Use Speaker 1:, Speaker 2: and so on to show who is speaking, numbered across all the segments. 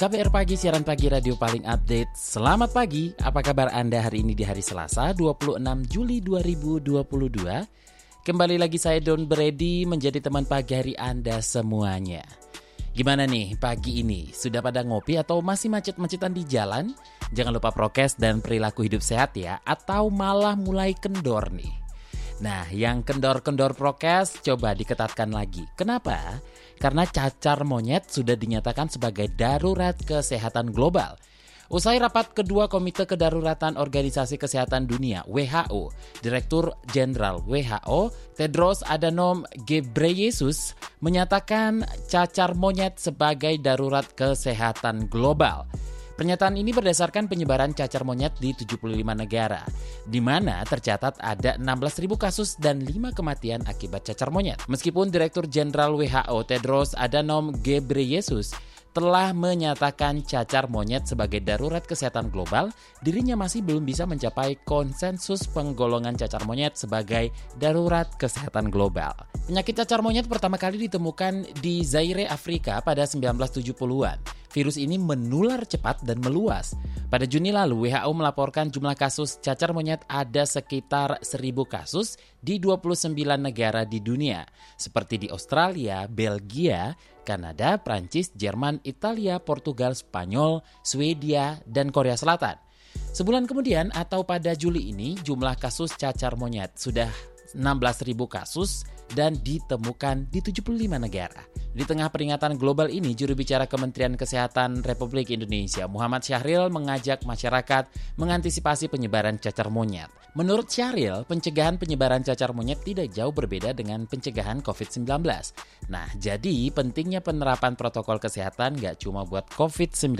Speaker 1: KBR Pagi, siaran pagi radio paling update. Selamat pagi, apa kabar Anda hari ini di hari Selasa 26 Juli 2022? Kembali lagi saya Don Brady menjadi teman pagi hari Anda semuanya. Gimana nih pagi ini? Sudah pada ngopi atau masih macet-macetan di jalan? Jangan lupa prokes dan perilaku hidup sehat ya, atau malah mulai kendor nih. Nah, yang kendor-kendor prokes coba diketatkan lagi. Kenapa? Karena cacar monyet sudah dinyatakan sebagai darurat kesehatan global. Usai rapat kedua Komite Kedaruratan Organisasi Kesehatan Dunia WHO, Direktur Jenderal WHO Tedros Adhanom Ghebreyesus menyatakan cacar monyet sebagai darurat kesehatan global. Pernyataan ini berdasarkan penyebaran cacar monyet di 75 negara, di mana tercatat ada 16.000 kasus dan 5 kematian akibat cacar monyet. Meskipun Direktur Jenderal WHO Tedros Adhanom Ghebreyesus telah menyatakan cacar monyet sebagai darurat kesehatan global, dirinya masih belum bisa mencapai konsensus penggolongan cacar monyet sebagai darurat kesehatan global. Penyakit cacar monyet pertama kali ditemukan di Zaire, Afrika pada 1970-an virus ini menular cepat dan meluas. Pada Juni lalu, WHO melaporkan jumlah kasus cacar monyet ada sekitar 1.000 kasus di 29 negara di dunia, seperti di Australia, Belgia, Kanada, Prancis, Jerman, Italia, Portugal, Spanyol, Swedia, dan Korea Selatan. Sebulan kemudian atau pada Juli ini, jumlah kasus cacar monyet sudah 16.000 kasus dan ditemukan di 75 negara. Di tengah peringatan global ini, juru bicara Kementerian Kesehatan Republik Indonesia, Muhammad Syahril mengajak masyarakat mengantisipasi penyebaran cacar monyet. Menurut Syahril, pencegahan penyebaran cacar monyet tidak jauh berbeda dengan pencegahan COVID-19. Nah, jadi pentingnya penerapan protokol kesehatan nggak cuma buat COVID-19,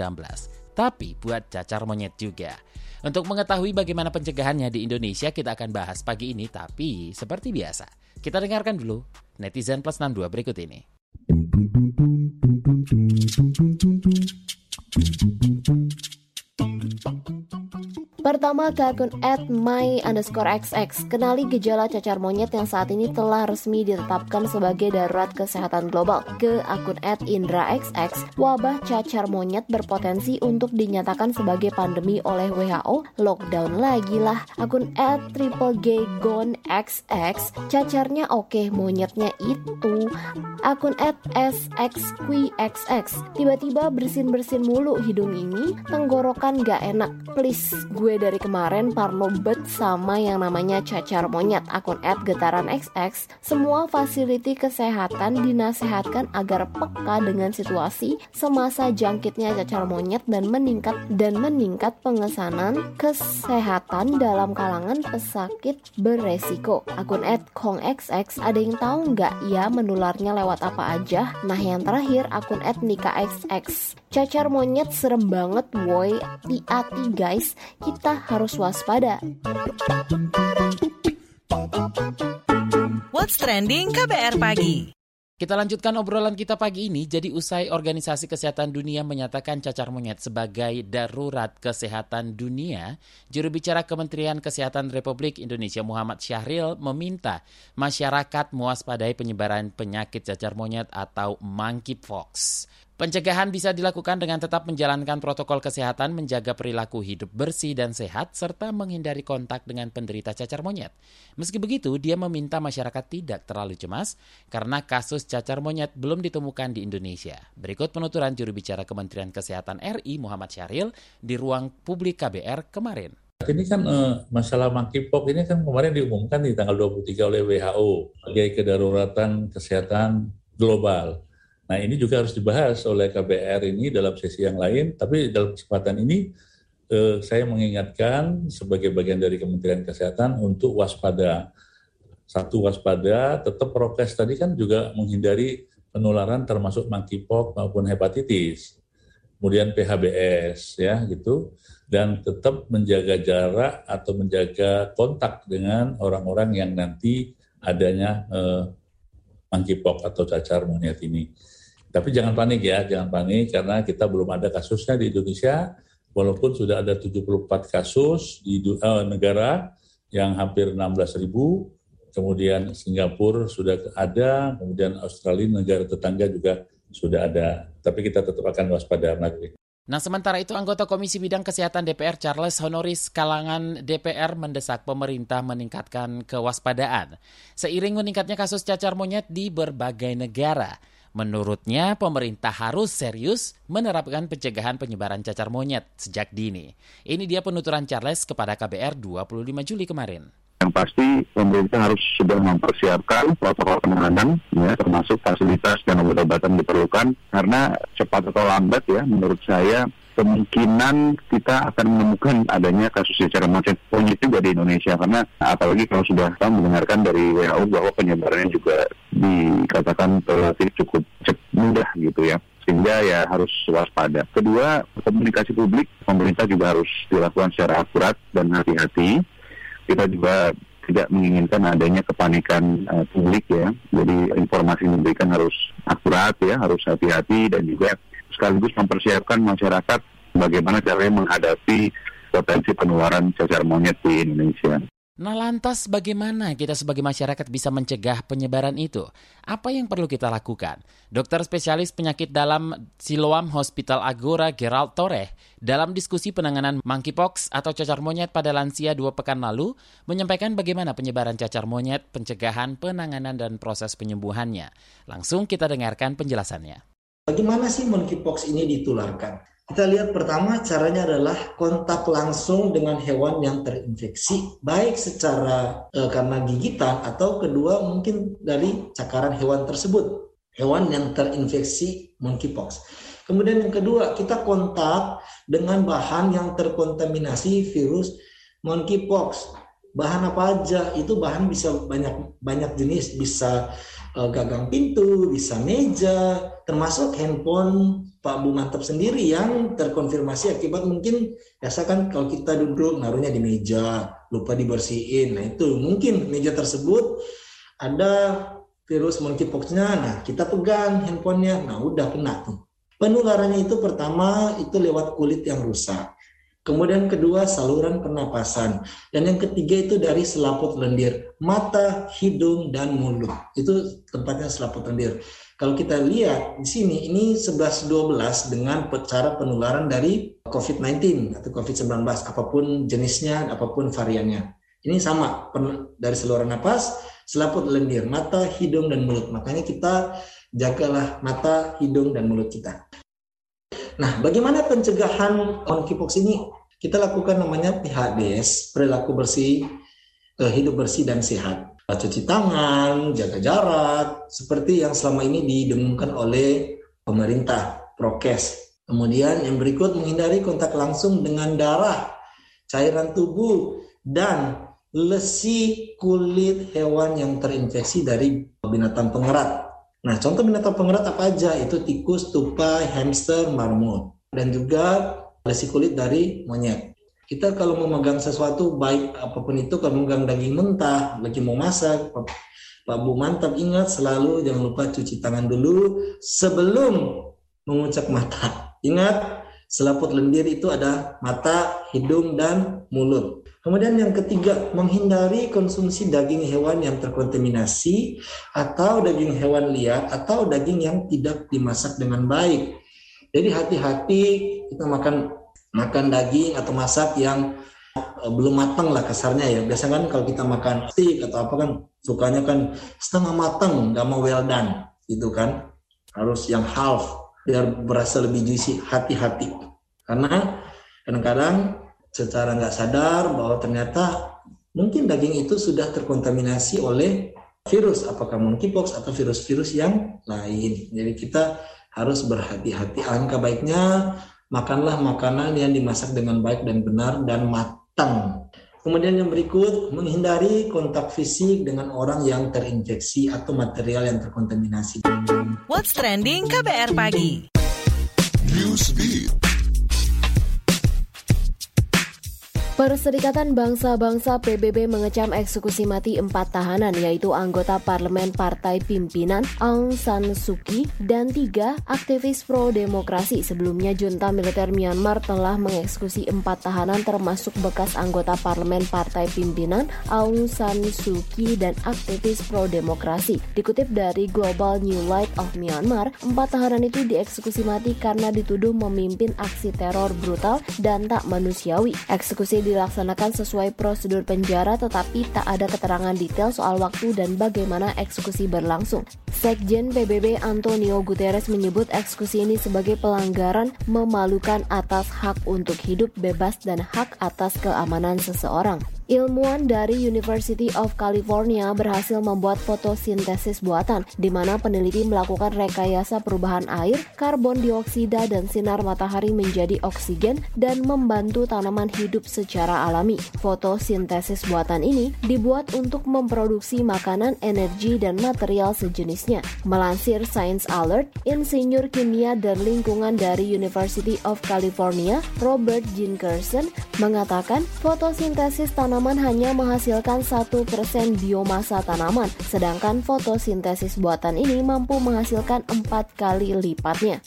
Speaker 1: tapi buat cacar monyet juga. Untuk mengetahui bagaimana pencegahannya di Indonesia, kita akan bahas pagi ini, tapi seperti biasa, kita dengarkan dulu netizen plus 62 berikut ini.
Speaker 2: Pertama ke akun at my underscore xx Kenali gejala cacar monyet yang saat ini telah resmi ditetapkan sebagai darurat kesehatan global. Ke akun at indra xx Wabah cacar monyet berpotensi untuk dinyatakan sebagai pandemi oleh WHO Lockdown lagi lah. Akun at triple g gon xx Cacarnya oke monyetnya itu. Akun at sxqxx Tiba-tiba bersin-bersin mulu hidung ini Tenggorokan gak enak. Please gue gue dari kemarin parno bet sama yang namanya cacar monyet akun at getaran XX semua fasiliti kesehatan dinasehatkan agar peka dengan situasi semasa jangkitnya cacar monyet dan meningkat dan meningkat pengesanan kesehatan dalam kalangan pesakit beresiko. Akun at kong XX ada yang tahu nggak ya menularnya lewat apa aja? Nah yang terakhir akun at nika XX cacar monyet serem banget woi hati-hati guys kita harus waspada.
Speaker 3: What's trending KBR pagi?
Speaker 1: Kita lanjutkan obrolan kita pagi ini. Jadi usai Organisasi Kesehatan Dunia menyatakan cacar monyet sebagai darurat kesehatan dunia, juru bicara Kementerian Kesehatan Republik Indonesia Muhammad Syahril meminta masyarakat mewaspadai penyebaran penyakit cacar monyet atau monkeypox. Pencegahan bisa dilakukan dengan tetap menjalankan protokol kesehatan, menjaga perilaku hidup bersih dan sehat, serta menghindari kontak dengan penderita cacar monyet. Meski begitu, dia meminta masyarakat tidak terlalu cemas karena kasus cacar monyet belum ditemukan di Indonesia. Berikut penuturan juru bicara Kementerian Kesehatan RI Muhammad Syahril di ruang publik KBR kemarin.
Speaker 4: Ini kan uh, masalah monkeypox ini kan kemarin diumumkan di tanggal 23 oleh WHO sebagai kedaruratan kesehatan global. Nah ini juga harus dibahas oleh KBR ini dalam sesi yang lain, tapi dalam kesempatan ini eh, saya mengingatkan sebagai bagian dari Kementerian Kesehatan untuk waspada. Satu waspada, tetap prokes tadi kan juga menghindari penularan termasuk monkeypox maupun hepatitis. Kemudian PHBS ya gitu dan tetap menjaga jarak atau menjaga kontak dengan orang-orang yang nanti adanya eh, monkeypox atau cacar monyet ini. Tapi jangan panik ya, jangan panik karena kita belum ada kasusnya di Indonesia walaupun sudah ada 74 kasus di uh, negara yang hampir 16 ribu, kemudian Singapura sudah ada, kemudian Australia negara tetangga juga sudah ada. Tapi kita tetap akan waspada lagi.
Speaker 1: Nah, sementara itu anggota Komisi Bidang Kesehatan DPR Charles Honoris kalangan DPR mendesak pemerintah meningkatkan kewaspadaan. Seiring meningkatnya kasus cacar monyet di berbagai negara, Menurutnya, pemerintah harus serius menerapkan pencegahan penyebaran cacar monyet sejak dini. Ini dia penuturan Charles kepada KBR 25 Juli kemarin.
Speaker 5: Yang pasti pemerintah harus sudah mempersiapkan protokol penanganan, ya, termasuk fasilitas dan obat-obatan diperlukan, karena cepat atau lambat ya, menurut saya kemungkinan kita akan menemukan adanya kasus cacar monyet juga di Indonesia karena apalagi kalau sudah kita mendengarkan dari WHO bahwa penyebarannya juga dikatakan relatif cukup mudah gitu ya sehingga ya harus waspada. Kedua, komunikasi publik pemerintah juga harus dilakukan secara akurat dan hati-hati. Kita juga tidak menginginkan adanya kepanikan uh, publik ya. Jadi informasi yang diberikan harus akurat ya, harus hati-hati dan juga sekaligus mempersiapkan masyarakat bagaimana caranya menghadapi potensi penularan cacar monyet di Indonesia.
Speaker 1: Nah lantas bagaimana kita sebagai masyarakat bisa mencegah penyebaran itu? Apa yang perlu kita lakukan? Dokter spesialis penyakit dalam Siloam Hospital Agora Gerald Torre dalam diskusi penanganan monkeypox atau cacar monyet pada lansia dua pekan lalu menyampaikan bagaimana penyebaran cacar monyet, pencegahan, penanganan, dan proses penyembuhannya. Langsung kita dengarkan penjelasannya.
Speaker 6: Bagaimana sih monkeypox ini ditularkan? Kita lihat pertama caranya adalah kontak langsung dengan hewan yang terinfeksi, baik secara e, karena gigitan atau kedua mungkin dari cakaran hewan tersebut, hewan yang terinfeksi monkeypox. Kemudian yang kedua, kita kontak dengan bahan yang terkontaminasi virus monkeypox. Bahan apa aja? Itu bahan bisa banyak banyak jenis, bisa e, gagang pintu, bisa meja, termasuk handphone Pak Bu Mantap sendiri yang terkonfirmasi akibat mungkin biasa kan kalau kita duduk naruhnya di meja lupa dibersihin. Nah itu mungkin meja tersebut ada virus monkeypox-nya. Nah kita pegang handphonenya. Nah udah kena tuh. Penularannya itu pertama itu lewat kulit yang rusak Kemudian kedua saluran pernapasan dan yang ketiga itu dari selaput lendir, mata, hidung dan mulut. Itu tempatnya selaput lendir. Kalau kita lihat di sini ini 11-12 dengan cara penularan dari COVID-19 atau COVID-19 apa pun jenisnya, apa pun variannya. Ini sama dari saluran napas, selaput lendir, mata, hidung dan mulut. Makanya kita jagalah mata, hidung dan mulut kita. Nah, bagaimana pencegahan monkeypox ini? Kita lakukan namanya PHBS, perilaku bersih, eh, hidup bersih dan sehat cuci tangan, jaga jarak, seperti yang selama ini didengungkan oleh pemerintah, prokes. Kemudian yang berikut menghindari kontak langsung dengan darah, cairan tubuh, dan lesi kulit hewan yang terinfeksi dari binatang pengerat. Nah, contoh binatang pengerat apa aja? Itu tikus, tupai, hamster, marmut. Dan juga lesi kulit dari monyet kita kalau memegang sesuatu baik apa pun itu kalau memegang daging mentah lagi mau masak Pak Bu mantap ingat selalu jangan lupa cuci tangan dulu sebelum mengucap mata ingat selaput lendir itu ada mata hidung dan mulut kemudian yang ketiga menghindari konsumsi daging hewan yang terkontaminasi atau daging hewan liar atau daging yang tidak dimasak dengan baik jadi hati-hati kita makan makan daging atau masak yang uh, belum matang lah kasarnya ya. Biasanya kan kalau kita makan steak atau apa kan sukanya kan setengah matang, nggak mau well done gitu kan. Harus yang half biar berasa lebih juicy. Hati-hati karena kadang-kadang secara nggak sadar bahwa ternyata mungkin daging itu sudah terkontaminasi oleh virus, apakah monkeypox atau virus-virus yang lain. Jadi kita harus berhati-hati. Angka baiknya makanlah makanan yang dimasak dengan baik dan benar dan matang. Kemudian yang berikut, menghindari kontak fisik dengan orang yang terinfeksi atau material yang terkontaminasi.
Speaker 3: What's Trending KBR Pagi
Speaker 7: Newsbeat
Speaker 2: Perserikatan Bangsa-Bangsa PBB mengecam eksekusi mati empat tahanan yaitu anggota parlemen partai pimpinan Aung San Suu Kyi dan tiga aktivis pro-demokrasi. Sebelumnya junta militer Myanmar telah mengeksekusi empat tahanan termasuk bekas anggota parlemen partai pimpinan Aung San Suu Kyi dan aktivis pro-demokrasi. Dikutip dari Global New Light of Myanmar, empat tahanan itu dieksekusi mati karena dituduh memimpin aksi teror brutal dan tak manusiawi. Eksekusi dilaksanakan sesuai prosedur penjara tetapi tak ada keterangan detail soal waktu dan bagaimana eksekusi berlangsung. Sekjen PBB Antonio Guterres menyebut eksekusi ini sebagai pelanggaran memalukan atas hak untuk hidup bebas dan hak atas keamanan seseorang. Ilmuwan dari University of California berhasil membuat fotosintesis buatan, di mana peneliti melakukan rekayasa perubahan air, karbon dioksida, dan sinar matahari menjadi oksigen dan membantu tanaman hidup secara alami. Fotosintesis buatan ini dibuat untuk memproduksi makanan, energi, dan material sejenisnya. Melansir Science Alert, insinyur kimia dan lingkungan dari University of California, Robert Jinkerson, mengatakan fotosintesis tanaman tanaman hanya menghasilkan 1% biomasa tanaman, sedangkan fotosintesis buatan ini mampu menghasilkan empat kali lipatnya.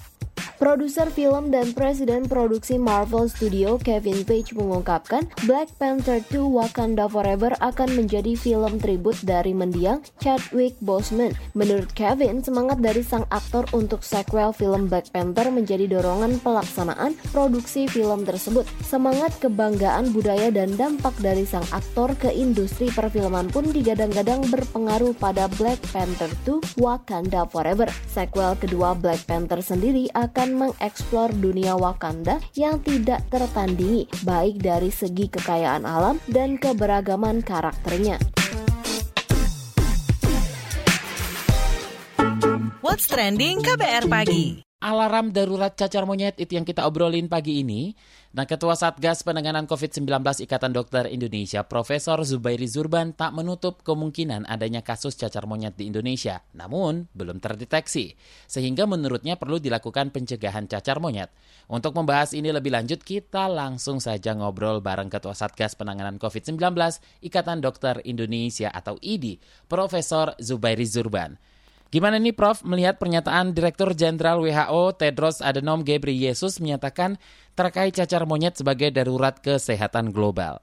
Speaker 2: Produser film dan presiden produksi Marvel Studio Kevin Feige mengungkapkan Black Panther 2 Wakanda Forever akan menjadi film tribut dari mendiang Chadwick Boseman. Menurut Kevin, semangat dari sang aktor untuk sequel film Black Panther menjadi dorongan pelaksanaan produksi film tersebut. Semangat kebanggaan budaya dan dampak dari sang aktor ke industri perfilman pun digadang-gadang berpengaruh pada Black Panther 2 Wakanda Forever. Sequel kedua Black Panther sendiri akan mengeksplor dunia Wakanda yang tidak tertandingi, baik dari segi kekayaan alam dan keberagaman karakternya.
Speaker 3: What's Trending KBR Pagi
Speaker 1: alarm darurat cacar monyet itu yang kita obrolin pagi ini. Nah, Ketua Satgas Penanganan COVID-19 Ikatan Dokter Indonesia, Profesor Zubairi Zurban tak menutup kemungkinan adanya kasus cacar monyet di Indonesia, namun belum terdeteksi. Sehingga menurutnya perlu dilakukan pencegahan cacar monyet. Untuk membahas ini lebih lanjut, kita langsung saja ngobrol bareng Ketua Satgas Penanganan COVID-19 Ikatan Dokter Indonesia atau IDI, Profesor Zubairi Zurban. Gimana nih Prof melihat pernyataan Direktur Jenderal WHO Tedros Adhanom Ghebreyesus menyatakan terkait cacar monyet sebagai darurat kesehatan global?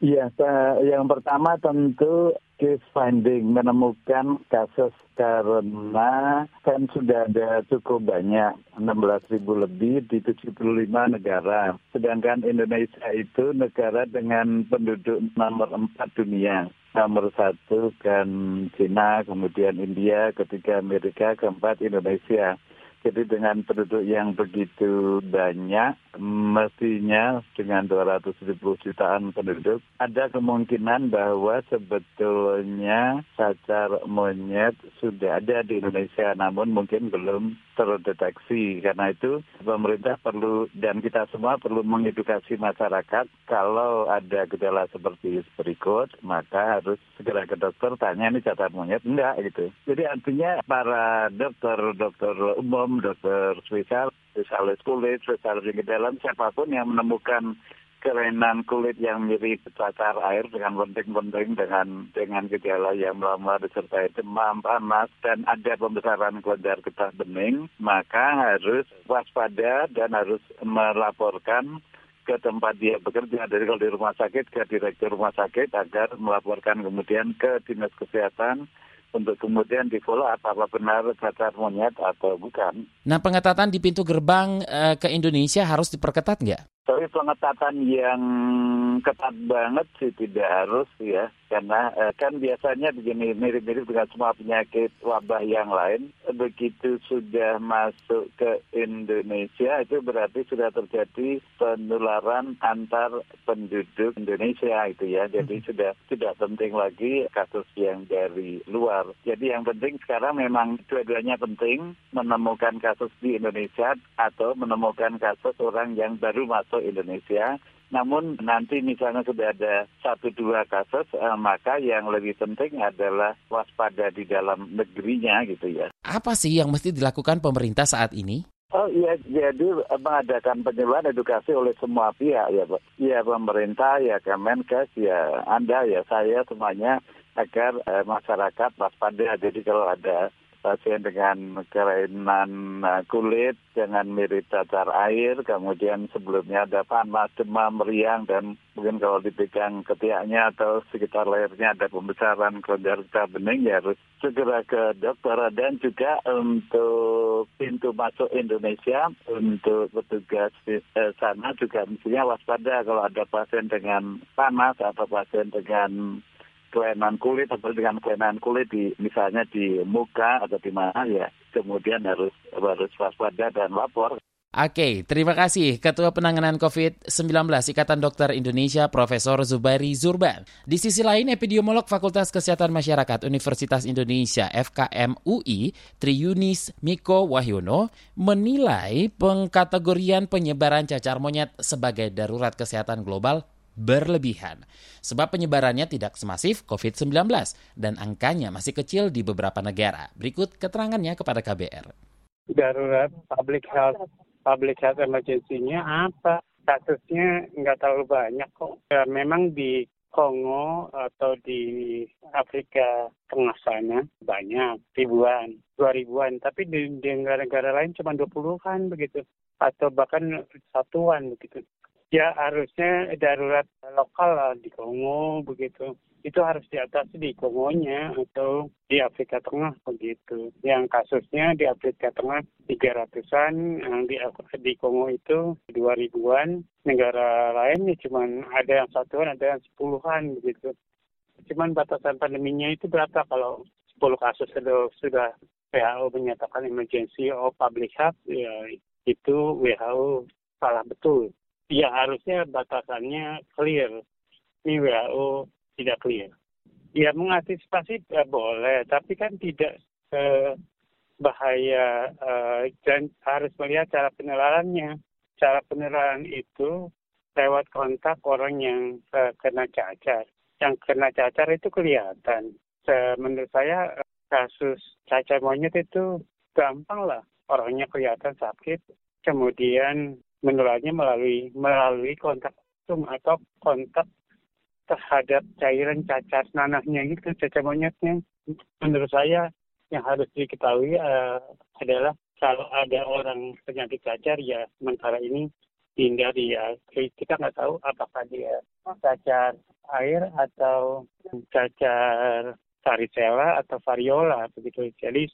Speaker 5: Iya, yang pertama tentu case finding menemukan kasus karena kan sudah ada cukup banyak 16 ribu lebih di 75 negara. Sedangkan Indonesia itu negara dengan penduduk nomor 4 dunia. Nomor satu kan Cina, kemudian India, ketiga Amerika, keempat Indonesia. Jadi dengan penduduk yang begitu banyak, mestinya dengan 200 ribu jutaan penduduk, ada kemungkinan bahwa sebetulnya cacar monyet sudah ada di Indonesia, namun mungkin belum terdeteksi. Karena itu pemerintah perlu dan kita semua perlu mengedukasi masyarakat kalau ada gejala seperti berikut, maka harus segera ke dokter tanya ini cacar monyet enggak gitu. Jadi artinya para dokter dokter umum, dokter spesial, spesialis kulit, spesialis dalam siapa pun yang menemukan kelainan kulit yang mirip cacar air dengan penting-penting dengan dengan gejala yang melamar disertai demam, panas, dan ada pembesaran kelenjar getah bening, maka harus waspada dan harus melaporkan ke tempat dia bekerja dari kalau di rumah sakit ke direktur rumah sakit agar melaporkan kemudian ke dinas kesehatan untuk kemudian di follow apakah benar cacar monyet atau bukan.
Speaker 1: Nah pengetatan di pintu gerbang e, ke Indonesia harus diperketat nggak?
Speaker 5: Tapi pengetatan yang ketat banget sih tidak harus ya. Karena eh, kan biasanya begini mirip-mirip dengan semua penyakit wabah yang lain begitu sudah masuk ke Indonesia itu berarti sudah terjadi penularan antar penduduk Indonesia itu ya. Jadi hmm. sudah tidak penting lagi kasus yang dari luar. Jadi yang penting sekarang memang dua-duanya penting menemukan kasus di Indonesia atau menemukan kasus orang yang baru masuk Indonesia Namun nanti misalnya sudah ada satu dua kasus, eh, maka yang lebih penting adalah waspada di dalam negerinya gitu ya.
Speaker 1: Apa sih yang mesti dilakukan pemerintah saat ini?
Speaker 5: Oh iya, jadi mengadakan penyuluhan edukasi oleh semua pihak ya Pak. Ya pemerintah, ya Kemenkes, ya Anda, ya saya semuanya agar eh, masyarakat waspada. Jadi kalau ada pasien dengan kelainan uh, kulit, dengan mirip cacar air, kemudian sebelumnya ada panas, demam, meriang, dan mungkin kalau dipegang ketiaknya atau sekitar lehernya ada pembesaran kelenjar bening, ya harus segera ke dokter. Dan juga untuk pintu masuk Indonesia, untuk petugas di eh, sana juga mestinya waspada kalau ada pasien dengan panas atau pasien dengan kelainan kulit atau dengan kelainan kulit di misalnya di muka atau di mana ya kemudian harus harus waspada dan lapor.
Speaker 1: Oke, terima kasih Ketua Penanganan COVID-19 Ikatan Dokter Indonesia Profesor Zubairi Zurban. Di sisi lain, epidemiolog Fakultas Kesehatan Masyarakat Universitas Indonesia FKM UI, Triunis Miko Wahyono, menilai pengkategorian penyebaran cacar monyet sebagai darurat kesehatan global berlebihan. Sebab penyebarannya tidak semasif COVID-19 dan angkanya masih kecil di beberapa negara. Berikut keterangannya kepada KBR.
Speaker 8: Darurat public health public health emergency-nya apa? Kasusnya nggak terlalu banyak kok. Ya, memang di Kongo atau di Afrika Tengah sana banyak ribuan, dua ribuan. Tapi di negara-negara lain cuma dua puluhan begitu, atau bahkan satuan begitu ya harusnya darurat lokal lah di Kongo begitu. Itu harus diatasi di Kongonya atau di Afrika Tengah begitu. Yang kasusnya di Afrika Tengah tiga ratusan, yang di, di Kongo itu dua ribuan. Negara lain cuma ada yang satuan, ada yang sepuluhan begitu. Cuman batasan pandeminya itu berapa kalau 10 kasus sudah, sudah WHO menyatakan emergency of public health, ya itu WHO salah betul ya harusnya batasannya clear. Ini WHO tidak clear. Ya mengantisipasi ya boleh, tapi kan tidak bahaya eh, dan harus melihat cara penularannya. Cara penularan itu lewat kontak orang yang eh, kena cacar. Yang kena cacar itu kelihatan. menurut saya kasus cacar monyet itu gampang lah. Orangnya kelihatan sakit, kemudian menularnya melalui melalui kontak langsung atau kontak terhadap cairan cacar nanahnya. Gitu cacar monyetnya. Menurut saya yang harus diketahui uh, adalah kalau ada orang penyakit cacar ya sementara ini hindari ya kita nggak tahu apakah dia cacar air atau cacar varicella atau variola begitu. Jadi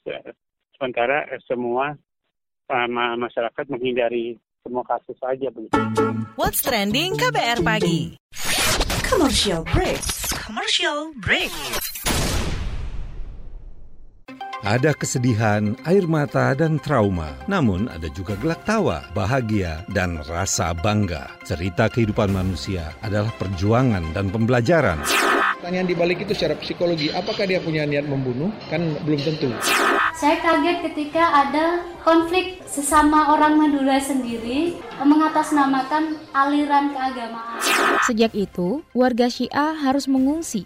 Speaker 8: sementara semua uh, masyarakat menghindari semua kasus saja begitu.
Speaker 3: What's trending KBR pagi? Commercial break. Commercial break.
Speaker 9: Ada kesedihan, air mata, dan trauma. Namun ada juga gelak tawa, bahagia, dan rasa bangga. Cerita kehidupan manusia adalah perjuangan dan pembelajaran.
Speaker 10: Pertanyaan dibalik itu secara psikologi, apakah dia punya niat membunuh? Kan belum tentu.
Speaker 11: Saya kaget ketika ada konflik sesama orang Madura sendiri mengatasnamakan aliran keagamaan.
Speaker 12: Sejak itu, warga Syiah harus mengungsi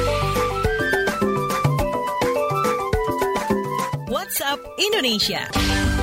Speaker 3: WhatsApp Indonesia.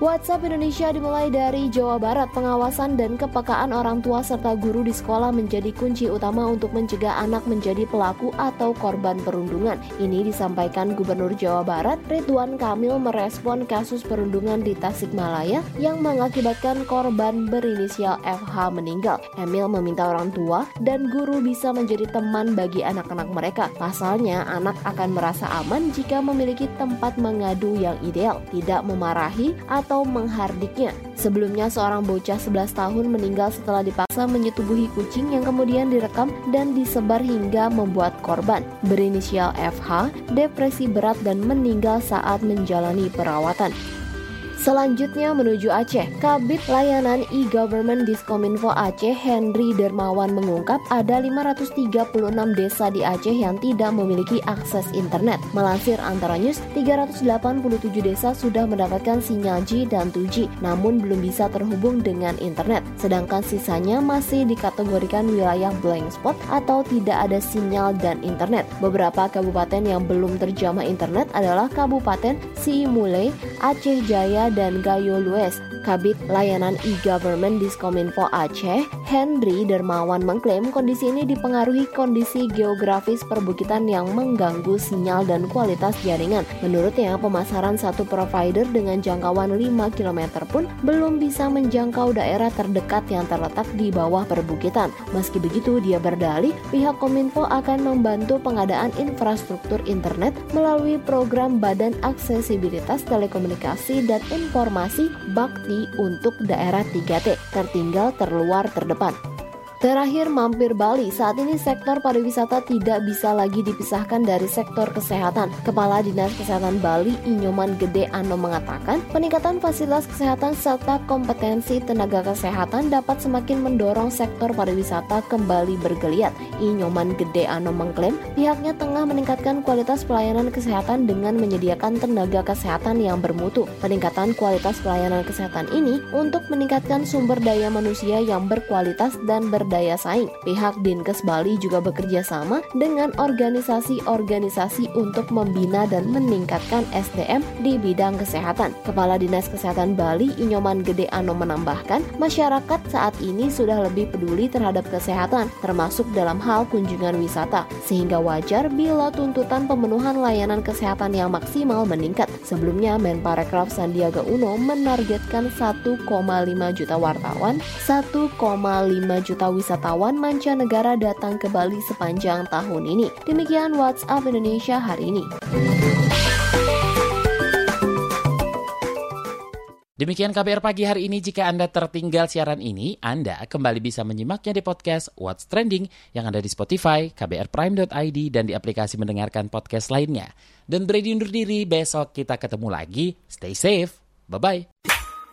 Speaker 2: WhatsApp Indonesia dimulai dari Jawa Barat. Pengawasan dan kepekaan orang tua serta guru di sekolah menjadi kunci utama untuk mencegah anak menjadi pelaku atau korban perundungan. Ini disampaikan Gubernur Jawa Barat Ridwan Kamil merespon kasus perundungan di Tasikmalaya yang mengakibatkan korban berinisial FH meninggal. Emil meminta orang tua dan guru bisa menjadi teman bagi anak-anak mereka. Pasalnya, anak akan merasa aman jika memiliki tempat mengadu yang ideal, tidak memarahi atau menghardiknya. Sebelumnya, seorang bocah 11 tahun meninggal setelah dipaksa menyetubuhi kucing yang kemudian direkam dan disebar hingga membuat korban. Berinisial FH, depresi berat dan meninggal saat menjalani perawatan. Selanjutnya menuju Aceh. Kabit Layanan E-Government Diskominfo Aceh Henry Dermawan mengungkap ada 536 desa di Aceh yang tidak memiliki akses internet. Melansir Antara News, 387 desa sudah mendapatkan sinyal G dan 2G, namun belum bisa terhubung dengan internet. Sedangkan sisanya masih dikategorikan wilayah blank spot atau tidak ada sinyal dan internet. Beberapa kabupaten yang belum terjamah internet adalah Kabupaten Siimule, Aceh Jaya, dan Gayo Lues. Kabit Layanan E-Government Diskominfo Aceh, Henry Dermawan mengklaim kondisi ini dipengaruhi kondisi geografis perbukitan yang mengganggu sinyal dan kualitas jaringan. Menurutnya, pemasaran satu provider dengan jangkauan 5 km pun belum bisa menjangkau daerah terdekat yang terletak di bawah perbukitan. Meski begitu, dia berdalih pihak Kominfo akan membantu pengadaan infrastruktur internet melalui program Badan Aksesibilitas Telekomunikasi dan Informasi Bakti untuk daerah 3T, tertinggal terluar terdepan. Terakhir mampir Bali, saat ini sektor pariwisata tidak bisa lagi dipisahkan dari sektor kesehatan. Kepala Dinas Kesehatan Bali, Inyoman Gede Ano mengatakan, peningkatan fasilitas kesehatan serta kompetensi tenaga kesehatan dapat semakin mendorong sektor pariwisata kembali bergeliat. Inyoman Gede Ano mengklaim pihaknya tengah meningkatkan kualitas pelayanan kesehatan dengan menyediakan tenaga kesehatan yang bermutu. Peningkatan kualitas pelayanan kesehatan ini untuk meningkatkan sumber daya manusia yang berkualitas dan ber daya saing. Pihak Dinkes Bali juga bekerja sama dengan organisasi-organisasi untuk membina dan meningkatkan SDM di bidang kesehatan. Kepala Dinas Kesehatan Bali Inyoman Gede Ano menambahkan, masyarakat saat ini sudah lebih peduli terhadap kesehatan, termasuk dalam hal kunjungan wisata, sehingga wajar bila tuntutan pemenuhan layanan kesehatan yang maksimal meningkat. Sebelumnya, Menparekraf Sandiaga Uno menargetkan 1,5 juta wartawan, 1,5 juta wisatawan mancanegara datang ke Bali sepanjang tahun ini. Demikian WhatsApp Indonesia hari ini.
Speaker 1: Demikian KBR pagi hari ini. Jika Anda tertinggal siaran ini, Anda kembali bisa menyimaknya di podcast What's Trending yang ada di Spotify, kbrprime.id, dan di aplikasi mendengarkan podcast lainnya. Dan Brady undur diri, besok kita ketemu lagi. Stay safe. Bye-bye.